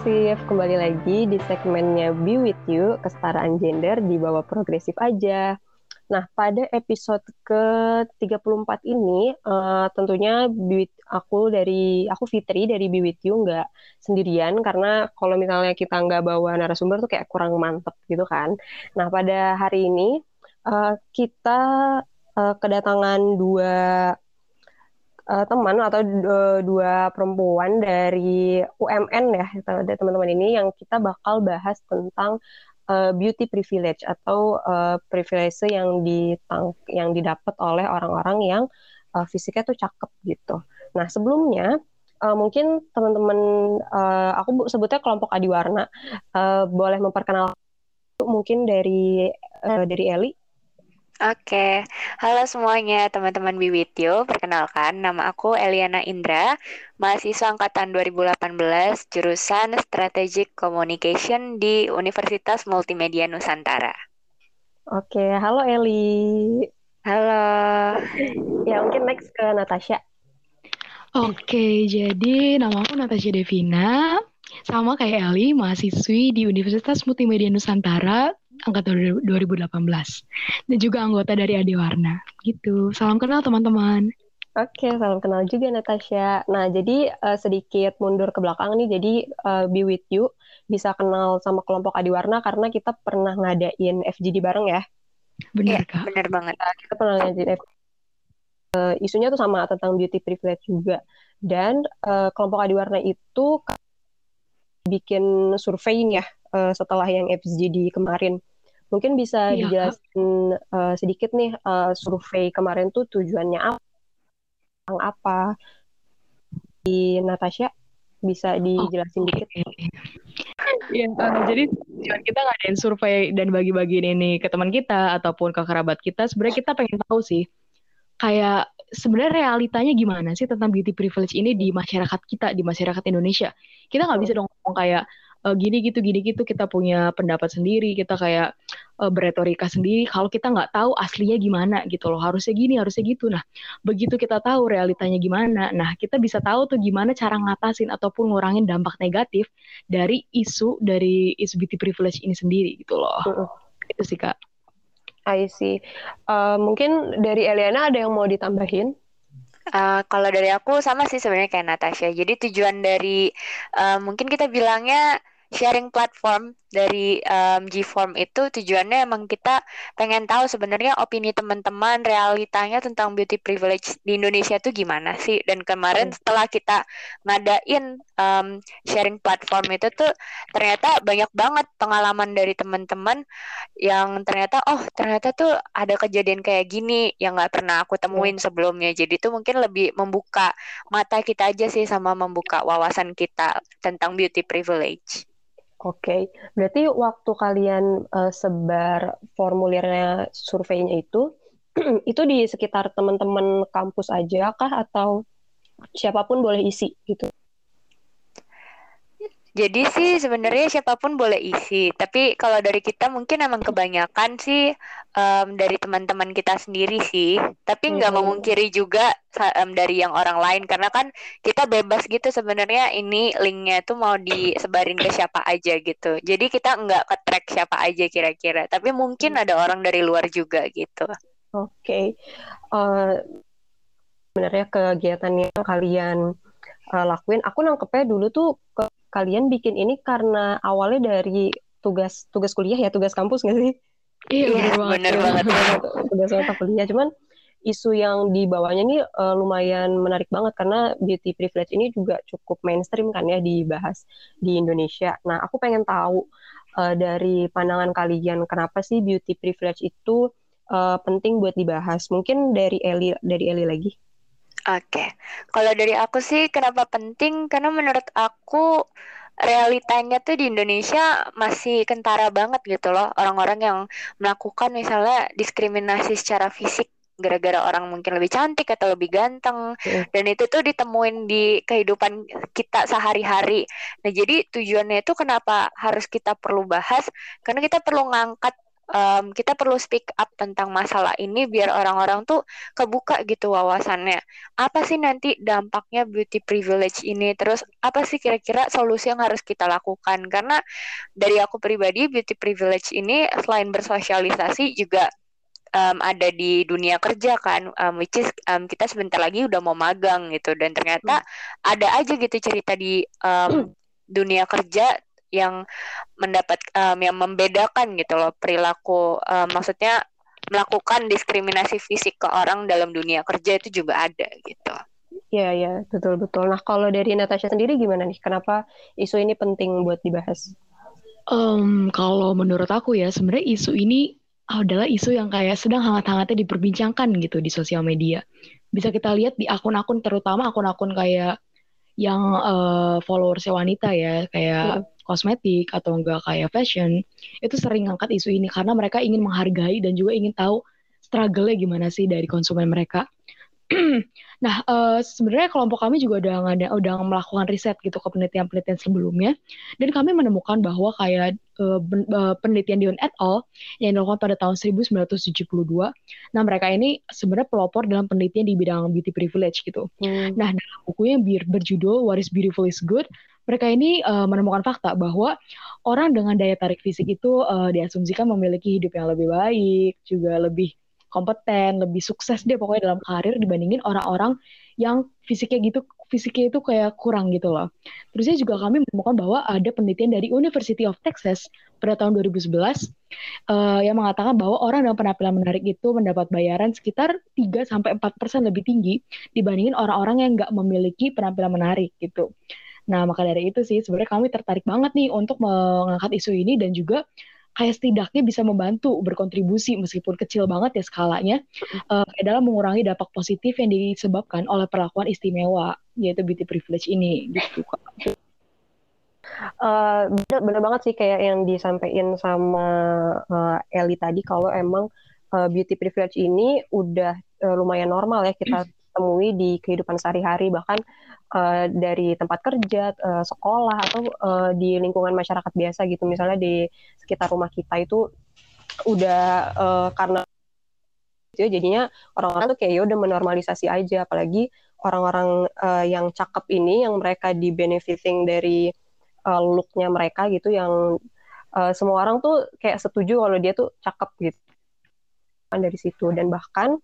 Progresif, kembali lagi di segmennya Be With You, kesetaraan gender di bawah progresif aja. Nah, pada episode ke-34 ini, uh, tentunya Be With aku dari, aku Fitri dari Be With You nggak sendirian, karena kalau misalnya kita nggak bawa narasumber tuh kayak kurang mantep gitu kan. Nah, pada hari ini, uh, kita uh, kedatangan dua uh, teman atau uh, dua perempuan dari UMN ya dari teman-teman ini yang kita bakal bahas tentang uh, beauty privilege atau uh, privilege yang ditang yang didapat oleh orang-orang yang uh, fisiknya tuh cakep gitu. Nah sebelumnya uh, mungkin teman-teman uh, aku sebutnya kelompok adiwarna uh, boleh memperkenalkan mungkin dari uh, dari Eli Oke, halo semuanya teman-teman Biwityo. Perkenalkan, nama aku Eliana Indra, mahasiswa angkatan 2018, jurusan Strategic Communication di Universitas Multimedia Nusantara. Oke, halo Eli. Halo. Ya, mungkin next ke Natasha. Oke, jadi nama aku Natasha Devina, sama kayak Eli, mahasiswi di Universitas Multimedia Nusantara, angkatan 2018 dan juga anggota dari Adi Warna gitu. Salam kenal teman-teman. Oke, salam kenal juga Natasha. Nah, jadi uh, sedikit mundur ke belakang nih, jadi uh, Be With You bisa kenal sama kelompok Adi Warna karena kita pernah ngadain FGD bareng ya. Benar, ya, Kak. Benar banget. Nah, kita pernah ngadain FGD. Uh, isunya tuh sama tentang beauty privilege juga. Dan uh, kelompok Adi Warna itu bikin survei ya uh, setelah yang FGD kemarin. Mungkin bisa iya, dijelasin uh, sedikit nih uh, survei kemarin tuh tujuannya apa? apa? Di Natasha bisa dijelasin okay. dikit? Ya, uh, jadi tujuan kita ngadain survei dan bagi-bagi ini ke teman kita ataupun ke kerabat kita. Sebenarnya kita pengen tahu sih, kayak sebenarnya realitanya gimana sih tentang beauty privilege ini di masyarakat kita, di masyarakat Indonesia. Kita nggak bisa dong ngomong kayak uh, gini gitu gini gitu kita punya pendapat sendiri kita kayak uh, beretorika sendiri kalau kita nggak tahu aslinya gimana gitu loh harusnya gini harusnya gitu nah begitu kita tahu realitanya gimana nah kita bisa tahu tuh gimana cara ngatasin ataupun ngurangin dampak negatif dari isu dari isu beauty privilege ini sendiri gitu loh uh itu sih kak I see. Uh, mungkin dari Eliana ada yang mau ditambahin? Uh, kalau dari aku sama sih sebenarnya kayak Natasha. Jadi tujuan dari uh, mungkin kita bilangnya sharing platform dari um, G-Form itu tujuannya emang kita pengen tahu sebenarnya opini teman-teman realitanya tentang beauty privilege di Indonesia itu gimana sih dan kemarin hmm. setelah kita ngadain um, sharing platform itu tuh ternyata banyak banget pengalaman dari teman-teman yang ternyata oh ternyata tuh ada kejadian kayak gini yang nggak pernah aku temuin hmm. sebelumnya jadi itu mungkin lebih membuka mata kita aja sih sama membuka wawasan kita tentang beauty privilege. Oke, berarti waktu kalian uh, sebar formulirnya surveinya itu, itu di sekitar teman-teman kampus aja kah atau siapa pun boleh isi gitu? Jadi sih sebenarnya siapa pun boleh isi, tapi kalau dari kita mungkin emang kebanyakan sih um, dari teman-teman kita sendiri sih. Tapi nggak hmm. memungkiri juga um, dari yang orang lain karena kan kita bebas gitu sebenarnya ini linknya tuh mau disebarin ke siapa aja gitu. Jadi kita nggak ke track siapa aja kira-kira, tapi mungkin ada orang dari luar juga gitu. Oke, okay. uh, eh, sebenarnya kegiatan yang kalian uh, lakuin, aku nangkepnya dulu tuh ke kalian bikin ini karena awalnya dari tugas tugas kuliah ya tugas kampus nggak sih? Iya benar banget. Banget. tugas mata kuliah cuman isu yang dibawanya ini uh, lumayan menarik banget karena beauty privilege ini juga cukup mainstream kan ya dibahas di Indonesia. Nah aku pengen tahu uh, dari pandangan kalian kenapa sih beauty privilege itu uh, penting buat dibahas? Mungkin dari Eli dari Eli lagi. Oke, kalau dari aku sih kenapa penting? Karena menurut aku realitanya tuh di Indonesia masih kentara banget gitu loh. Orang-orang yang melakukan misalnya diskriminasi secara fisik gara-gara orang mungkin lebih cantik atau lebih ganteng Mm. dan itu tuh ditemuin di kehidupan kita sehari-hari. Nah, jadi tujuannya itu kenapa harus kita perlu bahas? Karena kita perlu ngangkat em, kita perlu speak up tentang masalah ini biar orang-orang tuh kebuka gitu wawasannya. Apa sih nanti dampaknya beauty privilege ini? Terus apa sih kira-kira solusi yang harus kita lakukan? Karena dari aku pribadi beauty privilege ini selain bersosialisasi juga um, ada di dunia kerja kan, um, which is um, kita sebentar lagi udah mau magang gitu dan ternyata ada aja gitu cerita di um, dunia kerja yang mendapat um, yang membedakan gitu loh perilaku um, maksudnya melakukan diskriminasi fisik ke orang dalam dunia kerja itu juga ada gitu. Iya, iya, betul-betul. Nah, kalau dari Natasha sendiri gimana nih? Kenapa isu ini penting buat dibahas? Em, kalau menurut aku ya, sebenarnya isu ini adalah isu yang kayak sedang hangat-hangatnya diperbincangkan gitu di sosial media. Bisa kita lihat di akun-akun, terutama akun-akun kayak yang eh, followersnya wanita ya, kayak kosmetik atau enggak kayak fashion, itu sering ngangkat isu ini karena mereka ingin menghargai dan juga ingin tahu struggle-nya gimana sih dari konsumen mereka. nah, eh, sebenarnya kelompok kami juga udah ngada, udah melakukan riset gitu ke penelitian-penelitian sebelumnya, dan kami menemukan bahwa kayak eh, ben- eh, penelitian Dion et al. yang dilakukan pada tahun 1972, nah mereka ini sebenarnya pelopor dalam penelitian di bidang beauty privilege gitu. Hmm. Nah, dalam bukunya bir- berjudul What is Beautiful is Good, mereka ini eh, menemukan fakta bahwa orang dengan daya tarik fisik itu eh, diasumsikan memiliki hidup yang lebih baik, juga lebih kompeten, lebih sukses deh pokoknya dalam karir dibandingin orang-orang yang fisiknya gitu fisiknya itu kayak kurang gitu loh. Terusnya juga kami menemukan bahwa ada penelitian dari University of Texas pada tahun 2011 eh, yang mengatakan bahwa orang dengan penampilan menarik itu mendapat bayaran sekitar 3 sampai 4% lebih tinggi dibandingin orang-orang yang nggak memiliki penampilan menarik gitu. Nah, maka dari itu sih sebenarnya kami tertarik banget nih untuk mengangkat isu ini dan juga kayak setidaknya bisa membantu berkontribusi meskipun kecil banget ya skalanya eh, dalam mengurangi dampak positif yang disebabkan oleh perlakuan istimewa yaitu beauty privilege ini gitu Kak. Eh, bener, bener banget sih kayak yang disampaikan sama eh, Eli tadi kalau emang eh, beauty privilege ini udah eh, lumayan normal ya kita temui di kehidupan sehari-hari bahkan eh, dari tempat kerja, eh, sekolah atau eh, di lingkungan masyarakat biasa gitu. Misalnya di sekitar rumah kita itu udah eh, karena itu ya, jadinya orang-orang tuh kayak ya udah menormalisasi aja. Apalagi orang-orang eh, yang cakep ini yang mereka di benefiting dari uh, looknya mereka gitu yang uh, semua orang tuh kayak setuju kalau dia tuh cakep gitu. Dari situ. Dan bahkan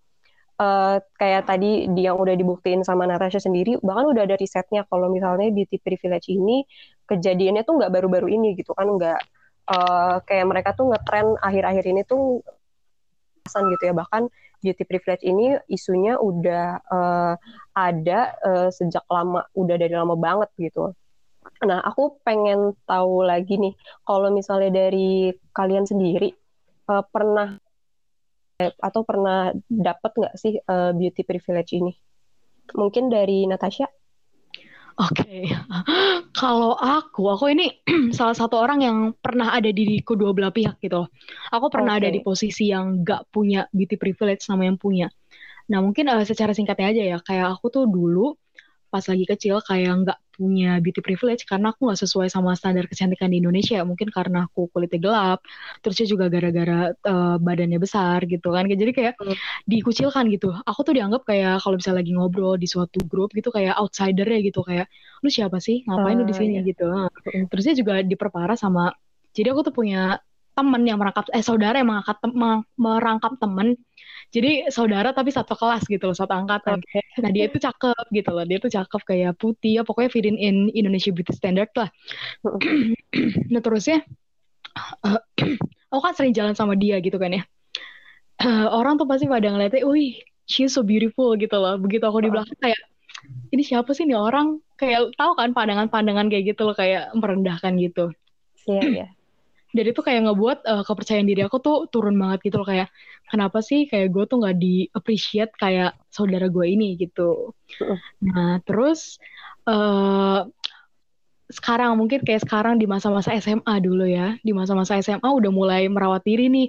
uh, kayak tadi di yang udah dibuktiin sama Natasha sendiri bahkan udah ada risetnya kalau misalnya beauty privilege ini kejadiannya tuh nggak baru-baru ini gitu kan nggak uh, kayak mereka tuh ngetren akhir-akhir ini tuh kesan gitu ya. Bahkan beauty privilege ini isunya udah uh, ada uh, sejak lama udah dari lama banget gitu. Nah, aku pengen tahu lagi nih, kalau misalnya dari kalian sendiri eh, pernah eh, atau pernah dapat nggak sih eh, beauty privilege ini? Mungkin dari Natasha? Oke, kalau aku, aku ini salah satu orang yang pernah ada di kedua belah pihak gitu loh. Aku pernah ada Oke. di posisi yang nggak punya beauty privilege sama yang punya. Nah mungkin eh, secara singkatnya aja ya, kayak aku tuh dulu pas lagi kecil kayak nggak punya beauty privilege karena aku nggak sesuai sama standar kecantikan di Indonesia. Mungkin karena aku kulitnya gelap, terusnya juga gara-gara eh, badannya besar gitu kan. Jadi kayak Hmm. dikucilkan gitu. Aku tuh dianggap kayak kalau bisa lagi ngobrol di suatu grup gitu kayak outsider ya gitu kayak lu siapa sih ngapain lu di Ah, sini iya. gitu. Nah, Terusnya juga diperparah sama jadi aku tuh punya temen yang merangkap eh saudara yang mengangkat tem- meng- merangkap temen jadi saudara tapi satu kelas gitu loh satu angkatan. Oke. nah dia itu cakep gitu loh dia tuh cakep kayak putih ya pokoknya fit in in Indonesia beauty standard lah. Nah terusnya eh, aku kan sering jalan sama dia gitu kan ya. Eh, orang tuh pasti pada ngeliatnya wih she's so beautiful gitu loh. Begitu aku di belakang kayak ini siapa sih nih orang? Kayak tahu kan pandangan-pandangan kayak gitu loh kayak merendahkan gitu. Iya, iya. Dan itu kayak ngebuat uh, kepercayaan diri aku tuh turun banget gitu loh kayak kenapa sih kayak gue tuh nggak di appreciate kayak saudara gue ini gitu nah terus uh, sekarang mungkin kayak sekarang di masa-masa SMA dulu ya di masa-masa SMA udah mulai merawat diri nih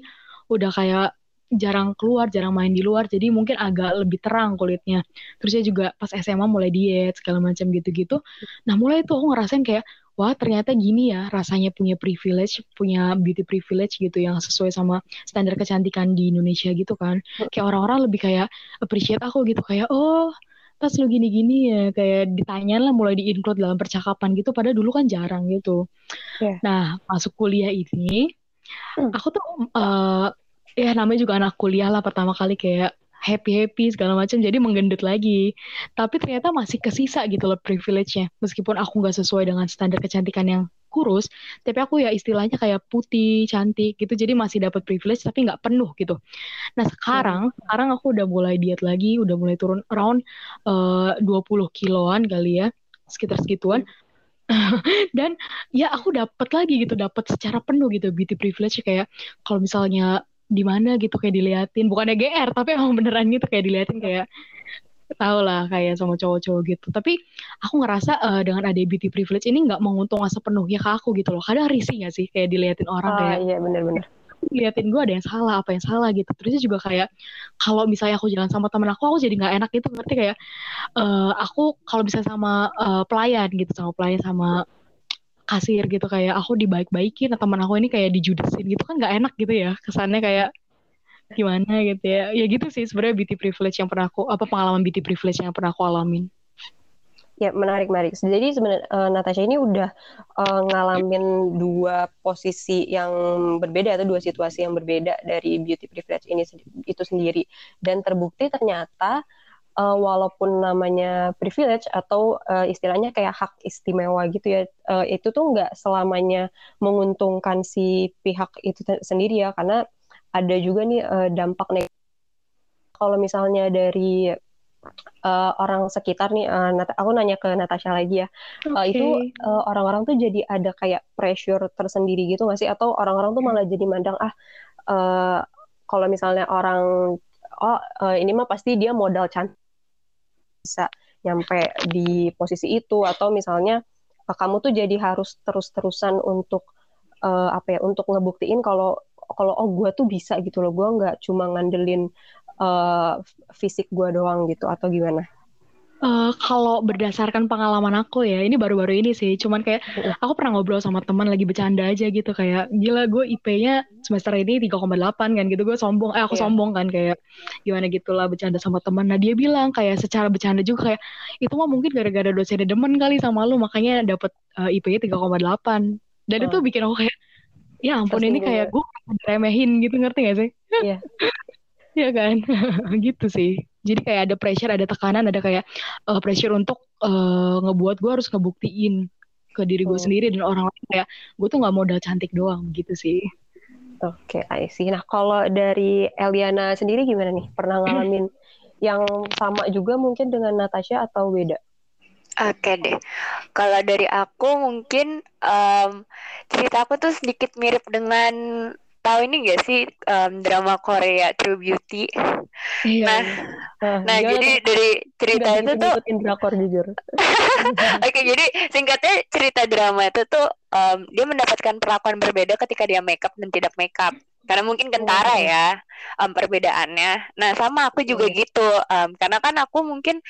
udah kayak jarang keluar, jarang main di luar, jadi mungkin agak lebih terang kulitnya. Terus ya juga pas SMA mulai diet segala macam gitu-gitu. Nah mulai tuh aku ngerasain kayak wah ternyata gini ya rasanya punya privilege, punya beauty privilege gitu yang sesuai sama standar kecantikan di Indonesia gitu kan. Kayak orang-orang lebih kayak appreciate aku gitu kayak oh pas lu gini-gini ya kayak ditanya lah mulai di-include dalam percakapan gitu padahal dulu kan jarang gitu. Yeah. Nah, masuk kuliah ini hmm. aku tuh uh, ya namanya juga anak kuliah lah pertama kali kayak happy happy segala macam jadi menggendut lagi. Tapi ternyata masih kesisa gitu loh privilege-nya. Meskipun aku nggak sesuai dengan standar kecantikan yang kurus tapi aku ya istilahnya kayak putih cantik gitu jadi masih dapat privilege tapi nggak penuh gitu. Nah sekarang hmm. sekarang aku udah mulai diet lagi udah mulai turun around uh, 20 kiloan kali ya sekitar segituan. Dan ya aku dapat lagi gitu dapat secara penuh gitu beauty privilege kayak kalau misalnya di mana gitu kayak diliatin. Bukannya GR tapi emang beneran gitu kayak diliatin kayak tau lah kayak sama cowok-cowok gitu. Tapi aku ngerasa uh, dengan ada beauty privilege ini nggak menguntung sepenuhnya ke aku gitu loh. Kadang risih gak sih kayak diliatin orang oh, kayak iya bener-bener liatin gue ada yang salah apa yang salah gitu. Terusnya juga kayak kalau misalnya aku jalan sama temen aku aku jadi nggak enak gitu. Ngerti kayak uh, aku kalau bisa sama uh, pelayan gitu sama pelayan sama kasir gitu kayak aku dibaik-baikin atau teman aku ini kayak dijudesin gitu kan nggak enak gitu ya kesannya kayak gimana gitu ya. Ya gitu sih sebenarnya beauty privilege yang pernah aku apa pengalaman beauty privilege yang pernah aku alamin. Ya menarik menarik. Jadi sebenarnya uh, Natasha ini udah uh, ngalamin dua posisi yang berbeda atau dua situasi yang berbeda dari beauty privilege ini itu sendiri. Dan terbukti ternyata uh, walaupun namanya privilege atau uh, istilahnya kayak hak istimewa gitu ya uh, itu tuh nggak selamanya menguntungkan si pihak itu sendiri ya karena ada juga nih uh, dampak negatif kalau misalnya dari uh, orang sekitar nih uh, aku nanya ke Natasha lagi ya okay. uh, itu uh, orang-orang tuh jadi ada kayak pressure tersendiri gitu nggak sih atau orang-orang tuh malah jadi mandang ah uh, kalau misalnya orang oh uh, ini mah pasti dia modal cantik bisa nyampe di posisi itu atau misalnya uh, kamu tuh jadi harus terus-terusan untuk uh, apa ya untuk ngebuktiin kalau kalau oh gue tuh bisa gitu loh gue nggak cuma ngandelin uh, fisik gue doang gitu atau gimana? Uh, kalau berdasarkan pengalaman aku ya, ini baru-baru ini sih, cuman kayak aku pernah ngobrol sama teman lagi bercanda aja gitu kayak gila gue IP-nya semester ini 3,8 kan gitu gue sombong, eh aku yeah. sombong kan kayak gimana gitulah bercanda sama teman. Nah dia bilang kayak secara bercanda juga kayak itu mah mungkin gara-gara dosennya demen kali sama lu makanya dapet uh, IP-nya 3,8 dan oh. itu bikin aku kayak ya ampun ini kayak gue remehin gitu ngerti gak sih? Iya. Iya kan, gitu sih jadi kayak ada pressure ada tekanan ada kayak uh, pressure untuk uh, ngebuat gue harus ngebuktiin ke diri gue hmm. sendiri dan orang lain kayak gue tuh nggak modal cantik doang gitu sih Oke, okay, I see. Nah, kalau dari Eliana sendiri gimana nih? Pernah ngalamin yang sama juga mungkin dengan Natasha atau beda? Oke okay deh. Kalau dari aku mungkin um, cerita aku tuh sedikit mirip dengan tahu ini gak sih um, drama Korea True Beauty? Iya. Nah, uh, nah jadi dari cerita itu tuh drakor jujur. Oke, okay, jadi singkatnya cerita drama itu tuh um, dia mendapatkan perlakuan berbeda ketika dia makeup dan tidak makeup karena mungkin kentara ya um, perbedaannya. Nah sama aku juga gitu um, karena kan aku mungkin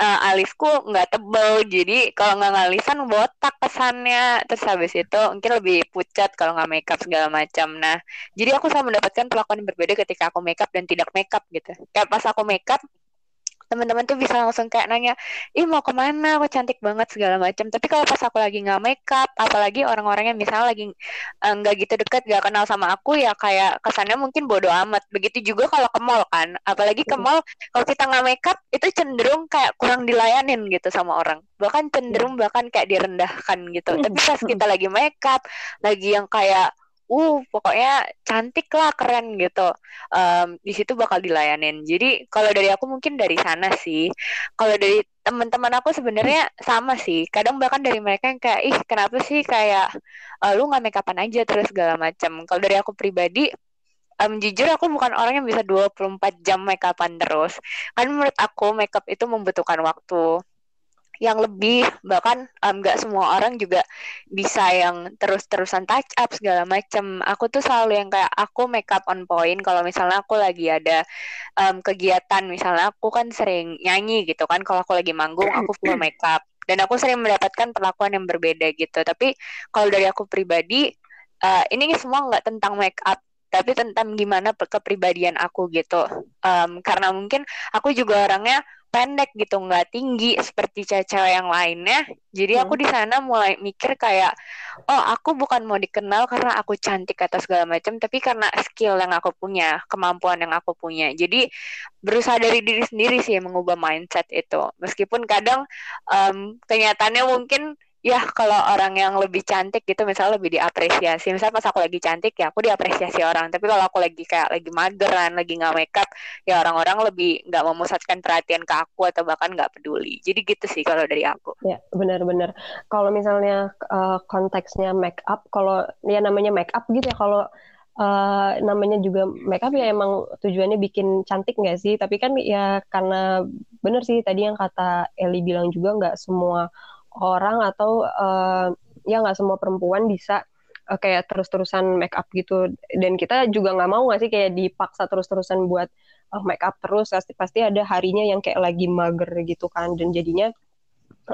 uh, alisku nggak tebel jadi kalau nggak ngalisan botak kesannya terus habis itu mungkin lebih pucat kalau nggak makeup segala macam. Nah jadi aku selalu mendapatkan perlakuan yang berbeda ketika aku makeup dan tidak makeup gitu. Kayak pas aku makeup teman-teman tuh bisa langsung kayak nanya, ih mau ke mana, aku cantik banget segala macam. Tapi kalau pas aku lagi nggak makeup, apalagi orang-orang yang misalnya lagi eh, nggak uh, gitu deket, gak kenal sama aku, ya kayak kesannya mungkin bodoh amat. Begitu juga kalau ke mall kan, apalagi ke mall kalau kita nggak makeup itu cenderung kayak kurang dilayanin gitu sama orang. Bahkan cenderung bahkan kayak direndahkan gitu. Tapi pas kita lagi makeup, lagi yang kayak uh pokoknya cantik lah keren gitu. Um, di situ bakal dilayanin. Jadi kalau dari aku mungkin dari sana sih. Kalau dari teman-teman aku sebenarnya sama sih. Kadang bahkan dari mereka yang kayak ih kenapa sih kayak uh, lu nggak make upan aja terus segala macam kalau dari aku pribadi um, jujur aku bukan orang yang bisa 24 jam make upan terus. Kan menurut aku makeup itu membutuhkan waktu yang lebih bahkan nggak um, semua orang juga bisa yang terus-terusan touch up segala macam aku tuh selalu yang kayak aku make up on point kalau misalnya aku lagi ada um, kegiatan. Misalnya aku kan sering nyanyi gitu kan kalau aku lagi manggung aku full make up. Dan aku sering mendapatkan perlakuan yang berbeda gitu. Tapi kalau dari aku pribadi uh, ini semua nggak tentang make up tapi tentang gimana kepribadian aku gitu. Um, karena mungkin aku juga orangnya pendek gitu nggak tinggi seperti cewek-cewek yang lainnya. Jadi aku hmm. di sana mulai mikir kayak oh aku bukan mau dikenal karena aku cantik atau segala macam tapi karena skill yang aku punya kemampuan yang aku punya. Jadi berusaha dari diri sendiri sih mengubah mindset itu. Meskipun kadang um, kenyataannya mungkin ya kalau orang yang lebih cantik gitu misalnya lebih diapresiasi. Misalnya pas aku lagi cantik ya aku diapresiasi orang. Tapi kalau aku lagi kayak lagi mageran lagi nggak makeup ya orang-orang lebih nggak memusatkan perhatian ke aku atau bahkan nggak peduli. Jadi gitu sih kalau dari aku. Ya benar-benar kalau misalnya uh, konteksnya makeup kalau ya namanya makeup gitu ya kalau uh, namanya juga makeup ya emang tujuannya bikin cantik nggak sih? Tapi kan ya karena bener sih tadi yang kata Eli bilang juga nggak semua orang atau uh, ya nggak semua perempuan bisa uh, kayak terus-terusan make up gitu. Dan kita juga nggak mau nggak sih kayak dipaksa terus-terusan buat uh, make up terus. Pasti pasti ada harinya yang kayak lagi mager gitu kan. Dan jadinya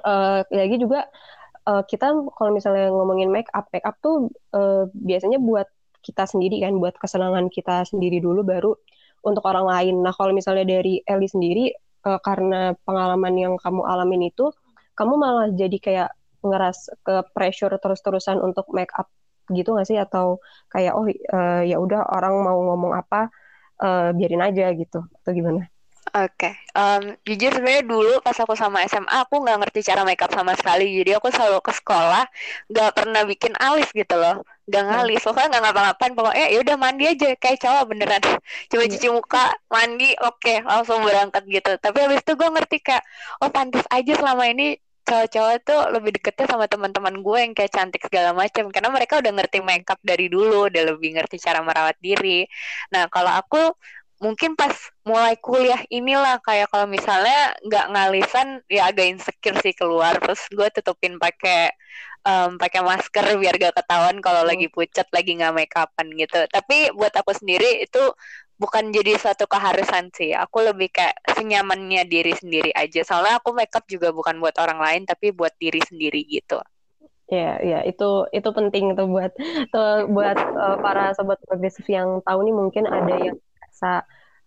uh, lagi juga uh, kita kalau misalnya ngomongin make up make up tuh uh, biasanya buat kita sendiri kan. Buat kesenangan kita sendiri dulu baru untuk orang lain. Nah kalau misalnya dari Eli sendiri karena pengalaman yang kamu alamin itu kamu malah jadi kayak ngeras ke pressure terus-terusan untuk make up gitu gak sih atau kayak oh uh, ya udah orang mau ngomong apa uh, biarin aja gitu atau gimana? Oke, okay. um, jujur sebenarnya dulu pas aku sama SMA aku nggak ngerti cara makeup sama sekali, jadi aku selalu ke sekolah nggak pernah bikin alis gitu loh, nggak hmm. ngalis, pokoknya nggak ngapa-ngapain, pokoknya ya udah mandi aja kayak cowok beneran, coba iya. cuci muka, mandi, oke okay, langsung berangkat gitu. Tapi habis itu gue ngerti kayak oh pantas aja selama ini cowok-cowok tuh lebih deketnya sama teman-teman gue yang kayak cantik segala macam karena mereka udah ngerti makeup dari dulu udah lebih ngerti cara merawat diri. Nah kalau aku mungkin pas mulai kuliah inilah kayak kalau misalnya nggak ngalisan ya agak insecure sih keluar. Terus gue tutupin pakai um, pakai masker biar gak ketahuan kalau hmm. lagi pucat lagi nggak make upan gitu. Tapi buat aku sendiri itu bukan jadi suatu keharusan sih. Aku lebih kayak senyamannya diri sendiri aja. Soalnya aku makeup juga bukan buat orang lain tapi buat diri sendiri gitu. Ya, ya itu itu penting tuh buat tuh buat uh, para sobat progresif yang tahu nih mungkin ada yang rasa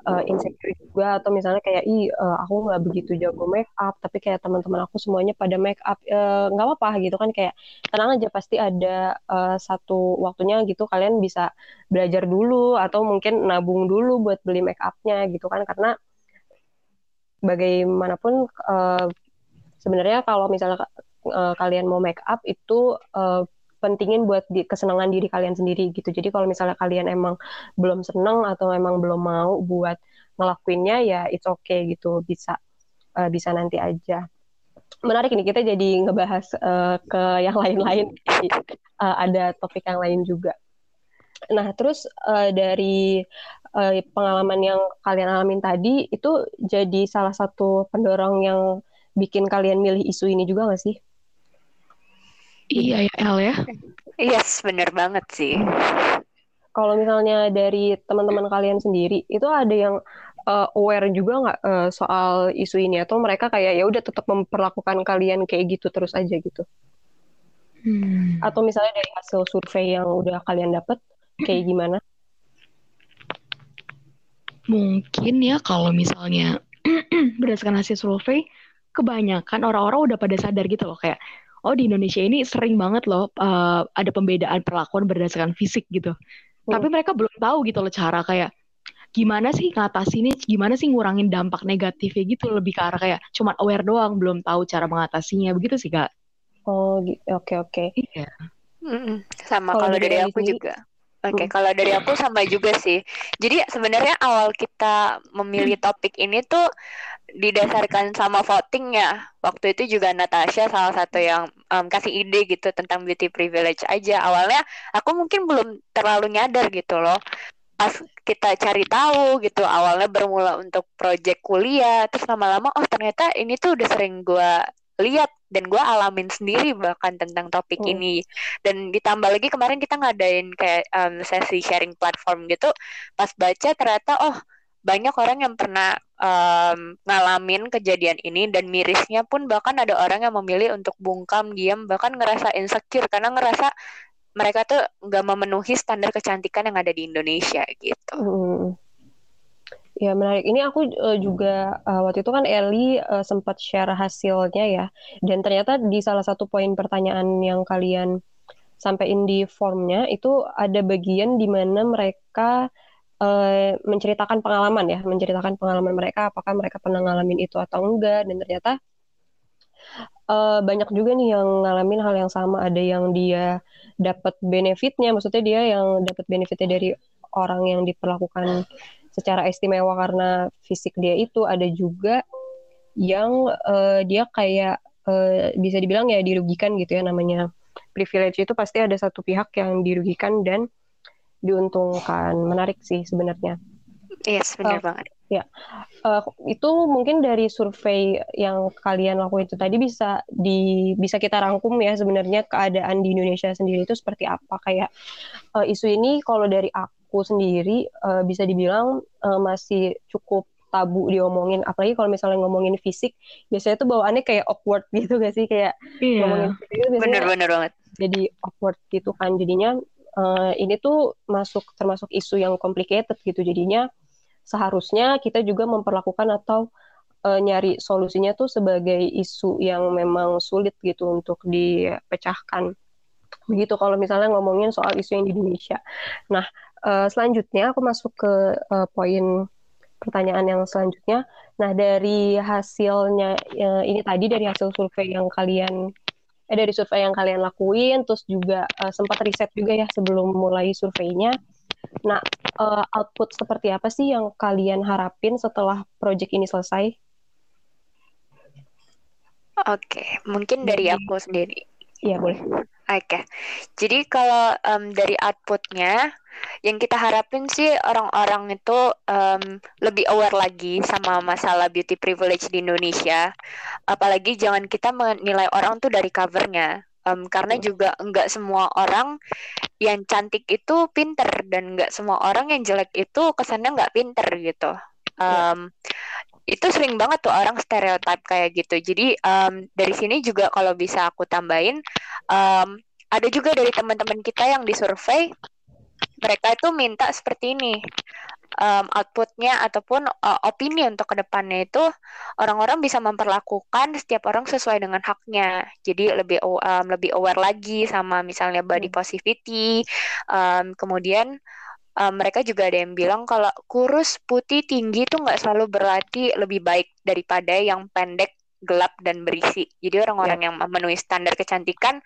uh, insecure juga atau misalnya kayak ih uh, aku nggak begitu jago make up tapi kayak teman-teman aku semuanya pada make up nggak uh, apa-apa gitu kan kayak tenang aja pasti ada uh, satu waktunya gitu kalian bisa belajar dulu atau mungkin nabung dulu buat beli make upnya gitu kan karena bagaimanapun uh, sebenarnya kalau misalnya uh, kalian mau make up itu uh, pentingin buat di, kesenangan diri kalian sendiri gitu. Jadi kalau misalnya kalian emang belum seneng atau emang belum mau buat ngelakuinnya ya it's okay gitu bisa uh, bisa nanti aja. Menarik ini kita jadi ngebahas uh, ke yang lain-lain. uh, ada topik yang lain juga. Nah terus uh, dari uh, pengalaman yang kalian alamin tadi itu jadi salah satu pendorong yang bikin kalian milih isu ini juga nggak sih? Iya ya El ya. Yes, bener banget sih. Kalau misalnya dari teman-teman kalian sendiri, itu ada yang uh, aware juga nggak uh, soal isu ini atau mereka kayak ya udah tetap memperlakukan kalian kayak gitu terus aja gitu? Hmm. Atau misalnya dari hasil survei yang udah kalian dapat kayak gimana? Mungkin ya kalau misalnya berdasarkan hasil survei, kebanyakan orang-orang udah pada sadar gitu loh kayak oh di Indonesia ini sering banget loh uh, ada pembedaan perlakuan berdasarkan fisik gitu. Hmm. Tapi mereka belum tahu gitu loh cara kayak gimana sih ini, gimana sih ngurangin dampak negatifnya gitu lebih ke arah kayak cuma aware doang, belum tahu cara mengatasinya begitu sih kak. Oh oke okay, oke. Okay. Iya. Sama kalau dari aku juga. Oke, okay, kalau dari aku sama juga sih. Jadi sebenarnya awal kita memilih topik ini tuh didasarkan sama voting ya. Waktu itu juga Natasha salah satu yang um, kasih ide gitu tentang beauty privilege aja. Awalnya aku mungkin belum terlalu nyadar gitu loh. Pas kita cari tahu gitu, awalnya bermula untuk project kuliah, terus lama-lama oh ternyata ini tuh udah sering gue lihat dan gue alamin sendiri bahkan tentang topik hmm. ini dan ditambah lagi kemarin kita ngadain kayak um, sesi sharing platform gitu pas baca ternyata oh banyak orang yang pernah um, ngalamin kejadian ini dan mirisnya pun bahkan ada orang yang memilih untuk bungkam diam bahkan ngerasa insecure karena ngerasa mereka tuh nggak memenuhi standar kecantikan yang ada di Indonesia gitu. Hmm. Ya menarik. Ini aku uh, juga uh, waktu itu kan Eli uh, sempat share hasilnya ya, dan ternyata di salah satu poin pertanyaan yang kalian sampaikan di formnya itu ada bagian di mana mereka uh, menceritakan pengalaman ya, menceritakan pengalaman mereka, apakah mereka pernah ngalamin itu atau enggak, dan ternyata uh, banyak juga nih yang ngalamin hal yang sama. Ada yang dia dapat benefitnya, maksudnya dia yang dapat benefitnya dari orang yang diperlakukan secara istimewa karena fisik dia itu ada juga yang uh, dia kayak uh, bisa dibilang ya dirugikan gitu ya namanya privilege itu pasti ada satu pihak yang dirugikan dan diuntungkan. Menarik sih sebenarnya. Yes benar uh, banget. ya. Uh, itu mungkin dari survei yang kalian lakukan itu tadi bisa di bisa kita rangkum ya sebenarnya keadaan di Indonesia sendiri itu seperti apa. Kayak uh, isu ini kalau dari aku sendiri uh, bisa dibilang uh, masih cukup tabu diomongin. Apalagi kalau misalnya ngomongin fisik biasanya tuh bawaannya kayak awkward gitu gak sih? Kayak iya. ngomongin fisik bener bener banget. jadi awkward gitu kan. Jadinya uh, ini tuh masuk termasuk isu yang complicated gitu. Jadinya seharusnya kita juga memperlakukan atau uh, nyari solusinya tuh sebagai isu yang memang sulit gitu untuk dipecahkan. Begitu kalau misalnya ngomongin soal isu yang di Indonesia. Nah uh, selanjutnya aku masuk ke uh, poin pertanyaan yang selanjutnya. Nah, dari hasilnya uh, ini tadi dari hasil survei yang kalian eh dari survei yang kalian lakuin terus juga uh, sempat riset juga ya sebelum mulai surveinya. Nah, uh, output seperti apa sih yang kalian harapin setelah project ini selesai? Oke, mungkin dari aku sendiri. Iya, boleh. Oke, jadi kalau um, dari outputnya, yang kita harapin sih orang-orang itu um, lebih aware lagi sama masalah beauty privilege di Indonesia. Apalagi jangan kita menilai orang tuh dari covernya, um, karena juga enggak semua orang yang cantik itu pinter dan enggak semua orang yang jelek itu kesannya enggak pinter gitu. Um, itu sering banget tuh orang stereotip kayak gitu. Jadi um, dari sini juga kalau bisa aku tambahin, um, ada juga dari teman-teman kita yang disurvey, mereka itu minta seperti ini. Um, outputnya ataupun uh, opini untuk ke depannya itu orang-orang bisa memperlakukan setiap orang sesuai dengan haknya jadi lebih um, lebih aware lagi sama misalnya body hmm. positivity um, kemudian um, mereka juga ada yang bilang kalau kurus putih tinggi itu nggak selalu berarti lebih baik daripada yang pendek gelap dan berisi. Jadi orang-orang yeah. yang memenuhi standar kecantikan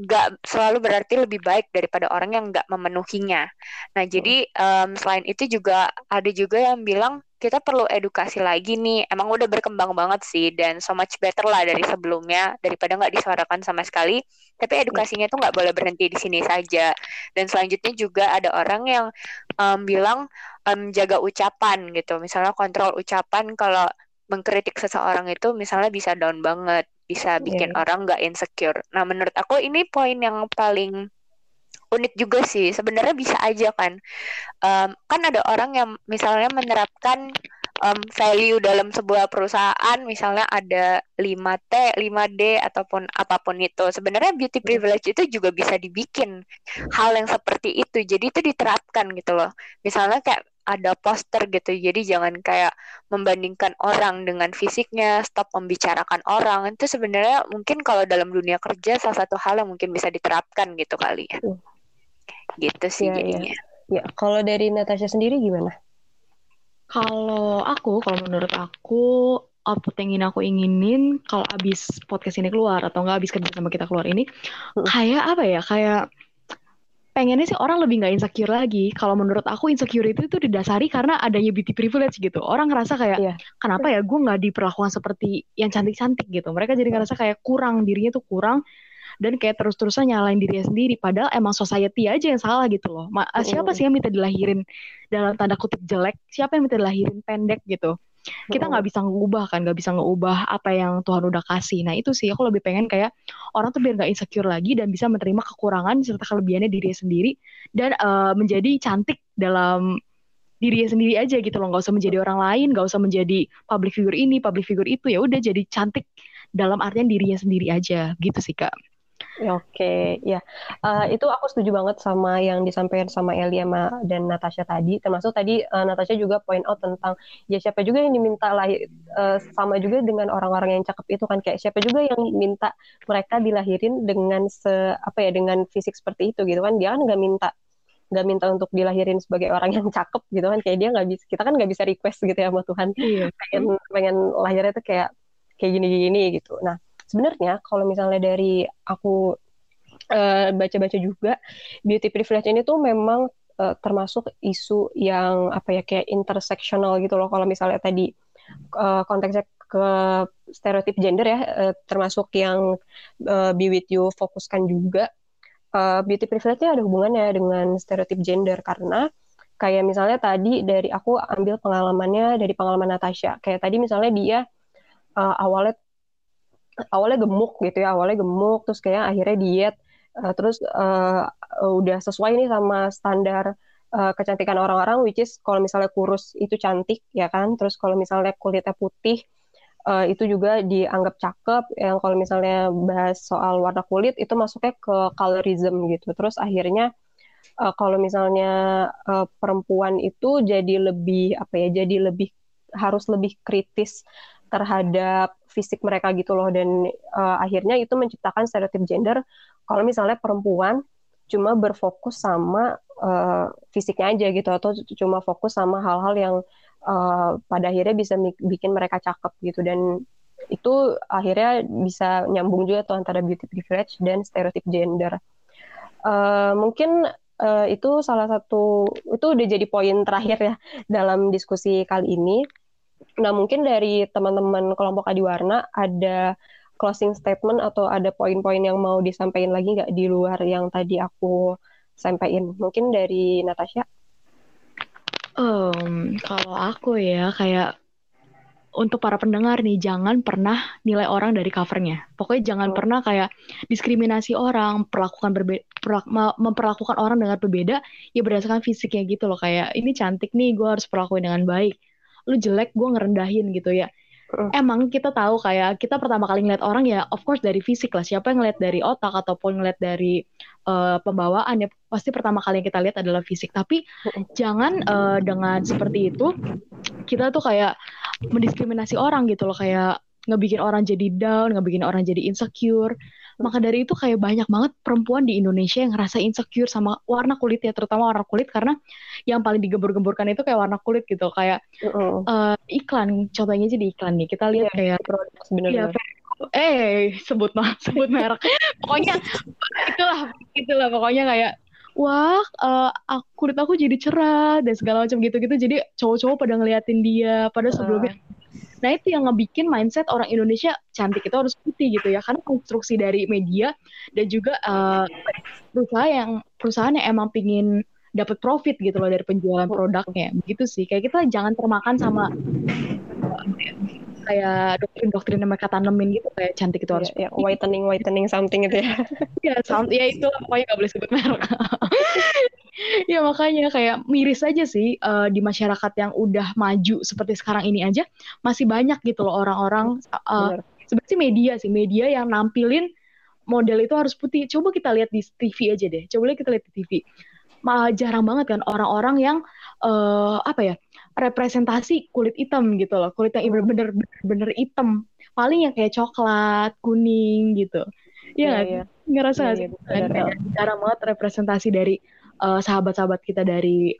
nggak selalu berarti lebih baik daripada orang yang nggak memenuhinya. Nah, jadi um, selain itu juga ada juga yang bilang kita perlu edukasi lagi nih. Emang udah berkembang banget sih dan so much better lah dari sebelumnya daripada nggak disuarakan sama sekali. Tapi edukasinya tuh nggak boleh berhenti di sini saja. Dan selanjutnya juga ada orang yang um, bilang um, jaga ucapan gitu. Misalnya kontrol ucapan kalau mengkritik seseorang itu misalnya bisa down banget, bisa bikin yeah. orang nggak insecure. Nah menurut aku ini poin yang paling unik juga sih sebenarnya bisa aja kan um, kan ada orang yang misalnya menerapkan um, value dalam sebuah perusahaan misalnya ada 5T, 5D ataupun apa pun itu. Sebenarnya beauty privilege itu juga bisa dibikin hal yang seperti itu. Jadi itu diterapkan gitu loh. Misalnya kayak ada poster gitu. Jadi jangan kayak membandingkan orang dengan fisiknya, stop membicarakan orang. Itu sebenarnya mungkin kalau dalam dunia kerja salah satu hal yang mungkin bisa diterapkan gitu kali ya gitu sih ya, jadinya. Ya. ya, kalau dari Natasha sendiri gimana? Kalau aku, kalau menurut aku output yang ingin aku inginin kalau abis podcast ini keluar atau nggak abis kerja sama kita keluar ini hmm. kayak apa ya kayak pengennya sih orang lebih nggak insecure lagi. Kalau menurut aku insecurity itu didasari karena adanya beauty privilege gitu. Orang ngerasa kayak Iya. kenapa ya gue nggak diperlakukan seperti yang cantik-cantik gitu. Mereka jadi ngerasa kayak kurang dirinya tuh kurang dan kayak terus-terusan nyalain dirinya sendiri. Padahal emang society aja yang salah gitu loh. Ma siapa Mm. sih yang minta dilahirin dalam tanda kutip jelek? Siapa yang minta dilahirin pendek gitu? Kita nggak bisa ngeubah kan, nggak bisa ngeubah apa yang Tuhan udah kasih. Nah itu sih aku lebih pengen kayak orang tuh biar nggak insecure lagi dan bisa menerima kekurangan serta kelebihannya dirinya sendiri dan eh, menjadi cantik dalam dirinya sendiri aja gitu loh. Nggak usah menjadi orang lain nggak usah menjadi public figure ini public figure itu. Ya udah jadi cantik dalam artian dirinya sendiri aja. Gitu sih kak Oke, ya Eh, itu aku setuju banget sama yang disampaikan sama Elia ma- dan Natasha tadi. Termasuk tadi eh, Natasha juga point out tentang ya siapa juga yang diminta lahir eh, sama juga dengan orang-orang yang cakep itu kan. Kayak siapa juga yang minta mereka dilahirin dengan se apa ya dengan fisik seperti itu gitu kan. Dia kan nggak minta nggak minta untuk dilahirin sebagai orang yang cakep gitu kan. Kayak dia nggak bisa kita kan nggak bisa request gitu ya sama Tuhan. Iya. Pengen pengen lahirnya tuh kayak kayak gini-gini gitu. Nah, sebenarnya kalau misalnya dari aku eh, baca-baca juga beauty privilege ini tuh memang eh, termasuk isu yang apa ya kayak intersectional gitu loh. Kalau misalnya tadi eh, konteksnya ke stereotip gender ya, eh, termasuk yang eh, Be With You fokuskan juga. Eh, beauty privilege-nya ada hubungannya dengan stereotip gender karena kayak misalnya tadi dari aku ambil pengalamannya dari pengalaman Natasha. Kayak tadi misalnya dia uh, awalnya awalnya gemuk gitu ya, awalnya gemuk terus kayak akhirnya diet uh, terus uh, udah sesuai nih sama standar uh, kecantikan orang-orang which is kalau misalnya kurus itu cantik ya kan. Terus kalau misalnya kulitnya putih uh, itu juga dianggap cakep. Yang kalau misalnya bahas soal warna kulit itu masuknya ke colorism gitu. Terus akhirnya uh, kalau misalnya uh, perempuan itu jadi lebih apa ya jadi lebih harus lebih kritis terhadap fisik mereka gitu loh. Dan uh, akhirnya itu menciptakan stereotip gender kalau misalnya perempuan cuma berfokus sama uh, fisiknya aja gitu atau cuma fokus sama hal-hal yang uh, pada akhirnya bisa bikin mereka cakep gitu. Dan itu akhirnya bisa nyambung juga tuh antara beauty privilege dan stereotip gender. Uh, mungkin uh, itu salah satu itu udah jadi poin terakhir ya dalam diskusi kali ini. Nah mungkin dari teman-teman kelompok Adiwarna ada closing statement atau ada poin-poin yang mau disampaikan lagi nggak di luar yang tadi aku sampaikan? Mungkin dari Natasha. Um, kalau aku ya kayak untuk para pendengar nih jangan pernah nilai orang dari covernya. Pokoknya jangan Oh. pernah kayak diskriminasi orang, perlakukan berbeda, memperlakukan orang dengan berbeda ya berdasarkan fisiknya gitu loh kayak ini cantik nih gue harus perlakuin dengan baik. Lu jelek gue ngerendahin gitu ya. Uh. Emang kita tahu kayak kita pertama kali ngeliat orang ya of course dari fisik lah. Siapa yang ngeliat dari otak ataupun ngeliat dari uh, pembawaan ya pasti pertama kali yang kita lihat adalah fisik. Tapi jangan uh, dengan seperti itu kita tuh kayak mendiskriminasi orang gitu loh kayak ngebikin orang jadi down, ngebikin orang jadi insecure. Maka dari itu kayak banyak banget perempuan di Indonesia yang ngerasa insecure sama warna kulitnya, terutama warna kulit karena yang paling digembur-gemburkan itu kayak warna kulit gitu, kayak Uh-uh. uh, iklan. Contohnya aja di iklan nih, kita lihat Iya, kayak sebenarnya. ya, eh sebut mah sebut merek. pokoknya itulah itulah pokoknya kayak wah uh, aku, kulit aku jadi cerah dan segala macam gitu-gitu. Jadi cowok-cowok pada ngeliatin dia pada sebelumnya Nah itu yang ngebikin mindset orang Indonesia cantik itu harus putih gitu ya. Karena konstruksi dari media dan juga uh, perusahaan yang perusahaan yang emang pingin dapat profit gitu loh dari penjualan produknya. Begitu sih. Kayak kita jangan termakan sama kayak doktrin-doktrin yang mereka tanemin gitu kayak cantik itu harus ya, ya, whitening whitening something gitu ya. ya, sound, ya itu pokoknya gak boleh sebut merek. ya makanya kayak miris aja sih uh, di masyarakat yang udah maju seperti sekarang ini aja masih banyak gitu loh orang-orang uh, sebenarnya media sih media yang nampilin model itu harus putih. Coba kita lihat di TV aja deh. Coba kita lihat di TV. Malah jarang banget kan orang-orang yang uh, apa ya representasi kulit hitam gitu loh. Kulit yang bener-bener bener hitam. Paling yang kayak coklat, kuning gitu. Iya, Iya, iya. ngerasa Iya, nggak sih? iya, jarang banget representasi dari uh, sahabat-sahabat kita dari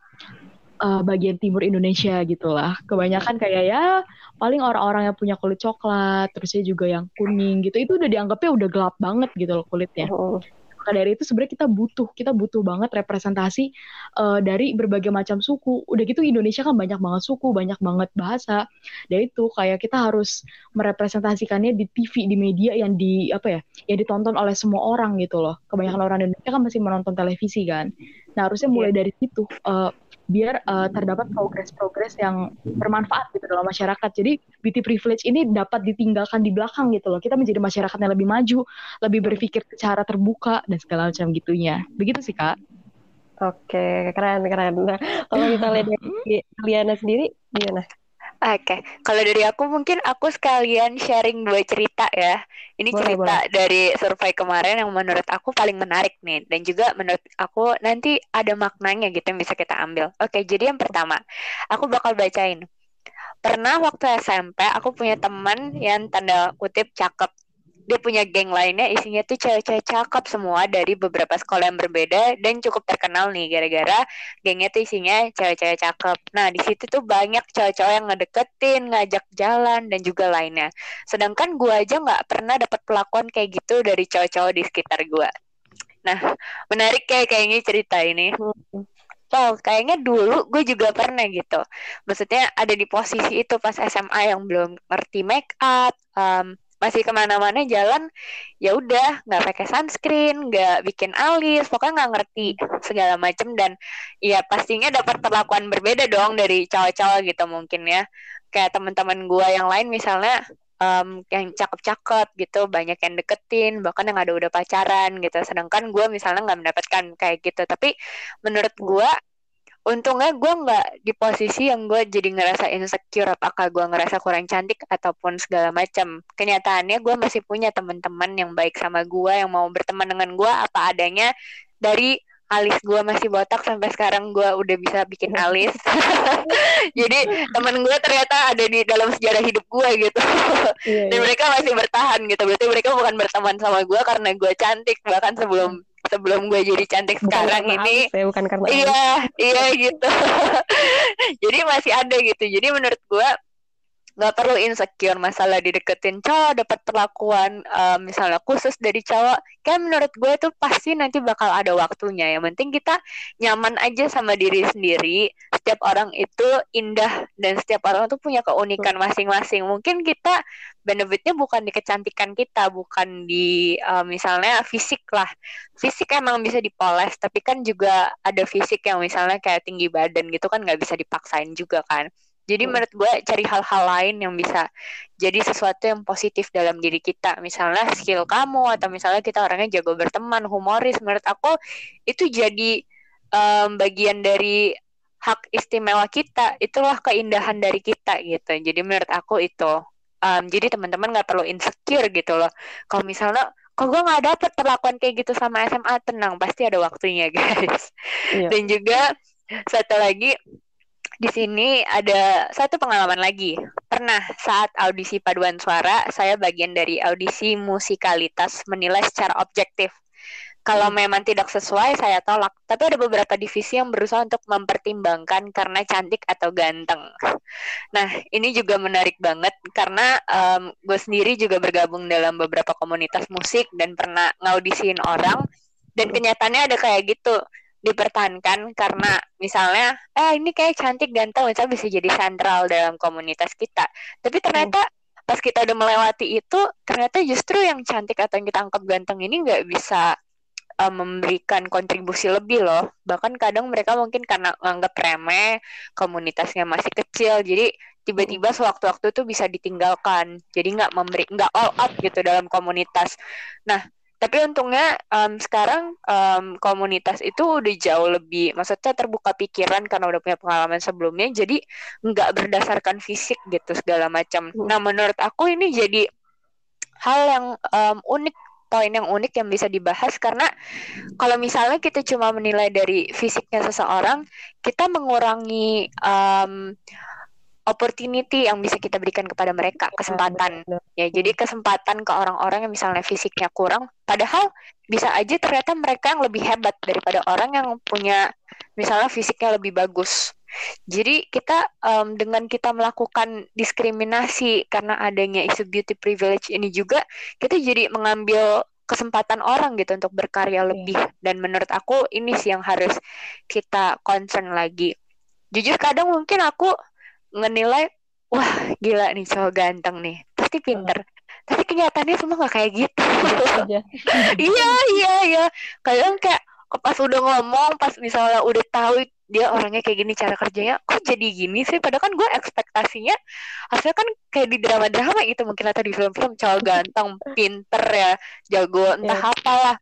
uh, bagian timur Indonesia gitu lah. Kebanyakan kayak ya paling orang-orang yang punya kulit coklat, terusnya juga yang kuning gitu. Itu udah dianggapnya udah gelap banget gitu loh kulitnya. Uh-uh. Maka dari itu sebenarnya kita butuh, kita butuh banget representasi uh, dari berbagai macam suku. Udah gitu Indonesia kan banyak banget suku, banyak banget bahasa. Dan itu kayak kita harus merepresentasikannya di TV, di media yang di apa ya, yang ditonton oleh semua orang gitu loh. Kebanyakan orang Indonesia kan masih menonton televisi kan. Nah harusnya mulai iya. dari situ. Uh, biar uh, terdapat progres-progres yang bermanfaat gitu dalam masyarakat. Jadi beauty privilege ini dapat ditinggalkan di belakang gitu loh. Kita menjadi masyarakat yang lebih maju, lebih berpikir secara terbuka dan segala macam gitunya. Begitu sih kak. Oke, keren keren. Nah, kalau kita lihat dari Liana sendiri, gimana? Oke, okay. kalau dari aku mungkin aku sekalian sharing dua cerita ya. Ini boleh, cerita boleh. dari survei kemarin yang menurut aku paling menarik nih dan juga menurut aku nanti ada maknanya gitu yang bisa kita ambil. Oke, okay, jadi yang pertama, aku bakal bacain. Pernah waktu SMP aku punya teman yang tanda kutip cakep dia punya geng lainnya isinya tuh cewek-cewek cakep semua dari beberapa sekolah yang berbeda dan cukup terkenal nih gara-gara gengnya tuh isinya cewek-cewek cakep. Nah di situ tuh banyak cewek-cewek yang ngedeketin, ngajak jalan dan juga lainnya. Sedangkan gue aja nggak pernah dapat perlakuan kayak gitu dari cowok-cowok di sekitar gue. Nah menarik kayak kayaknya cerita ini. Wow, kayaknya dulu gue juga pernah gitu. Maksudnya ada di posisi itu pas SMA yang belum ngerti make up, um, masih ke mana-mana jalan ya udah nggak pakai sunscreen nggak bikin alis pokoknya nggak ngerti segala macem. Dan ya pastinya dapat perlakuan berbeda dong dari cowok-cowok gitu mungkin ya. Kayak teman-teman gue yang lain misalnya um, yang cakep-cakep gitu banyak yang deketin bahkan yang ada udah pacaran gitu. Sedangkan gue misalnya nggak mendapatkan kayak gitu. Tapi menurut gue untungnya gue nggak di posisi yang gue jadi ngerasa insecure apakah gue ngerasa kurang cantik ataupun segala macam kenyataannya gue masih punya teman-teman yang baik sama gue yang mau berteman dengan gue apa adanya dari alis gue masih botak sampai sekarang gue udah bisa bikin alis. Jadi teman gue ternyata ada di dalam sejarah hidup gue gitu. Yeah, dan yeah. mereka masih bertahan gitu. Berarti mereka bukan berteman sama gue karena gue cantik bahkan sebelum sebelum gue jadi cantik bukan sekarang ini. ya, bukan karena iya iya gitu. Jadi masih ada gitu. Jadi menurut gue nggak perlu insecure masalah dideketin cowok dapat perlakuan uh, misalnya khusus dari cowok. Kan menurut gue tuh pasti nanti bakal ada waktunya. Yang penting kita nyaman aja sama diri sendiri setiap orang itu indah dan setiap orang tuh punya keunikan masing-masing mungkin kita benefitnya bukan di kecantikan kita bukan di uh, misalnya fisik lah fisik emang bisa dipoles tapi kan juga ada fisik yang misalnya kayak tinggi badan gitu kan nggak bisa dipaksain juga kan jadi hmm. menurut gue cari hal-hal lain yang bisa jadi sesuatu yang positif dalam diri kita. Misalnya skill kamu atau misalnya kita orangnya jago berteman, humoris. Menurut aku itu jadi um, bagian dari hak istimewa kita. Itulah keindahan dari kita gitu. Jadi menurut aku itu. Um, jadi teman-teman nggak perlu insecure gitu loh. Kalau misalnya kok gue nggak dapet perlakuan kayak gitu sama SMA tenang pasti ada waktunya guys. Iya. Dan juga satu lagi di sini ada satu pengalaman lagi. Pernah saat audisi paduan suara, saya bagian dari audisi musikalitas menilai secara objektif. Kalau hmm. memang tidak sesuai, saya tolak. Tapi ada beberapa divisi yang berusaha untuk mempertimbangkan karena cantik atau ganteng. Nah, ini juga menarik banget karena um, gue sendiri juga bergabung dalam beberapa komunitas musik dan pernah ngaudisiin orang. Dan kenyataannya ada kayak gitu dipertahankan karena misalnya eh ini kayak cantik ganteng misalnya bisa jadi sentral dalam komunitas kita tapi ternyata hmm. pas kita udah melewati itu ternyata justru yang cantik atau yang kita anggap ganteng ini nggak bisa uh, memberikan kontribusi lebih loh. Bahkan kadang mereka mungkin karena nganggap remeh komunitasnya masih kecil jadi tiba-tiba sewaktu-waktu tuh bisa ditinggalkan. Jadi nggak memberi nggak all out gitu dalam komunitas. Nah tapi untungnya um, sekarang um, komunitas itu udah jauh lebih maksudnya terbuka pikiran karena udah punya pengalaman sebelumnya jadi nggak berdasarkan fisik gitu segala macam. Hmm. nah menurut aku ini jadi hal yang um, unik poin yang unik yang bisa dibahas karena kalau misalnya kita cuma menilai dari fisiknya seseorang kita mengurangi um, opportunity yang bisa kita berikan kepada mereka iya, kesempatan. ya jadi kesempatan ke orang-orang yang misalnya fisiknya kurang padahal bisa aja ternyata mereka yang lebih hebat daripada orang yang punya misalnya fisiknya lebih bagus jadi kita um, dengan kita melakukan diskriminasi karena adanya isu beauty privilege ini juga kita jadi mengambil kesempatan orang gitu untuk berkarya lebih. Dan menurut aku ini sih yang harus kita concern lagi. Jujur kadang mungkin aku ngenilai wah gila nih cowok ganteng nih. Pasti pinter. Tapi kenyataannya semua nggak kayak gitu. Iya iya iya. Kadang kayak pas udah ngomong pas misalnya udah tahu dia orangnya kayak gini cara kerjanya kok jadi gini sih? Padahal kan gue ekspektasinya hasilnya kan kayak di drama-drama gitu mungkin atau di film-film cowok ganteng pinter ya jago entah yeah. apalah.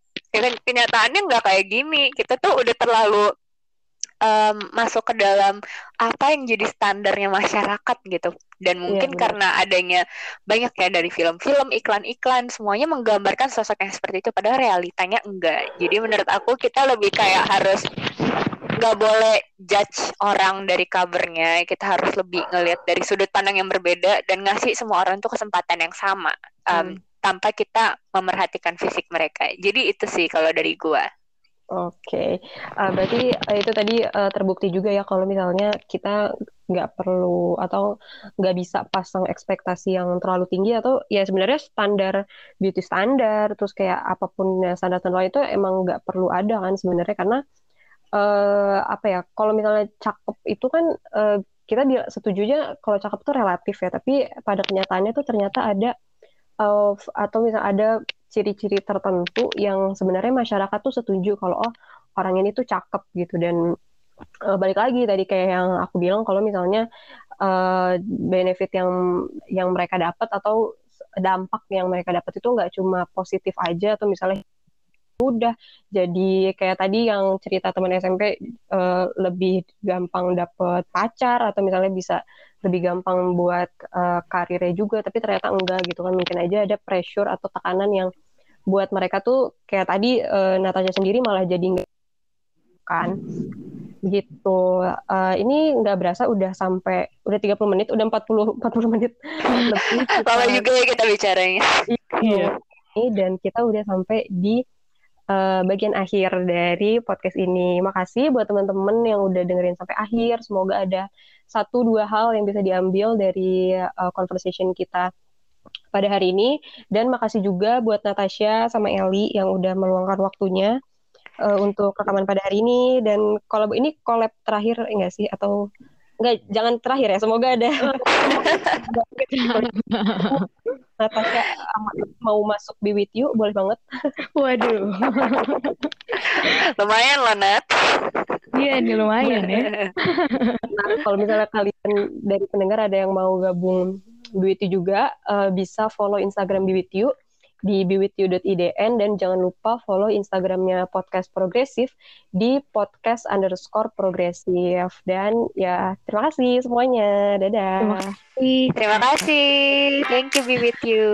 Kenyataannya nggak kayak gini. Kita tuh udah terlalu um, masuk ke dalam apa yang jadi standarnya masyarakat gitu. Dan iya, mungkin yeah, karena adanya banyak ya dari film-film iklan-iklan semuanya menggambarkan sosok yang seperti itu padahal realitanya enggak. Jadi menurut aku kita lebih kayak harus nggak boleh judge orang dari covernya. Kita harus lebih ngelihat dari sudut pandang yang berbeda dan ngasih semua orang tuh kesempatan yang sama um, hmm. tanpa kita memerhatikan fisik mereka. Jadi itu sih kalau dari gua Oke, uh, berarti uh, itu tadi uh, terbukti juga ya kalau misalnya kita nggak perlu atau nggak bisa pasang ekspektasi yang terlalu tinggi atau ya sebenarnya standar beauty standar terus kayak apa pun standar standar itu emang nggak perlu ada kan sebenarnya karena uh, apa ya kalau misalnya cakep itu kan uh, kita setujunya kalau cakep itu relatif ya tapi pada kenyataannya tuh ternyata ada uh, atau misalnya ada ciri-ciri tertentu yang sebenarnya masyarakat tuh setuju kalau oh orang ini tuh cakep gitu. Dan uh, balik lagi tadi kayak yang aku bilang kalau misalnya uh, benefit yang yang mereka dapat atau dampak yang mereka dapat itu nggak cuma positif aja atau misalnya udah jadi kayak tadi yang cerita teman SMP uh, lebih gampang dapet pacar atau misalnya bisa lebih gampang buat uh, karirnya juga tapi ternyata enggak gitu kan. Mungkin aja ada pressure atau tekanan yang buat mereka tuh kayak tadi uh, Natasha sendiri malah jadi enggak kan? Gitu. Uh, ini nggak berasa udah sampai udah 30 menit udah 40 40 menit lebih lama juga ya kita bicaranya. Iya. Dan kita udah sampai di uh, bagian akhir dari podcast ini. Makasih buat teman-teman yang udah dengerin sampai akhir. Semoga ada satu dua hal yang bisa diambil dari uh, conversation kita pada hari ini. Dan makasih juga buat Natasha sama Eli yang udah meluangkan waktunya uh, untuk rekaman pada hari ini. Dan kalau ini collab terakhir enggak sih? Atau enggak, jangan terakhir ya. Semoga ada. Natasha mau masuk Be With You, boleh banget. Waduh. lumayan loh, Nat. Iya, ini lumayan ya. nah, kalau misalnya kalian dari pendengar ada yang mau gabung Be With You juga, uh, bisa follow Instagram Be With You di bewithyou.idn dan jangan lupa follow Instagramnya podcast progresif di podcast underscore progresif. Dan ya terima kasih semuanya. Dadah. Terima kasih. Terima kasih. Thank you be with you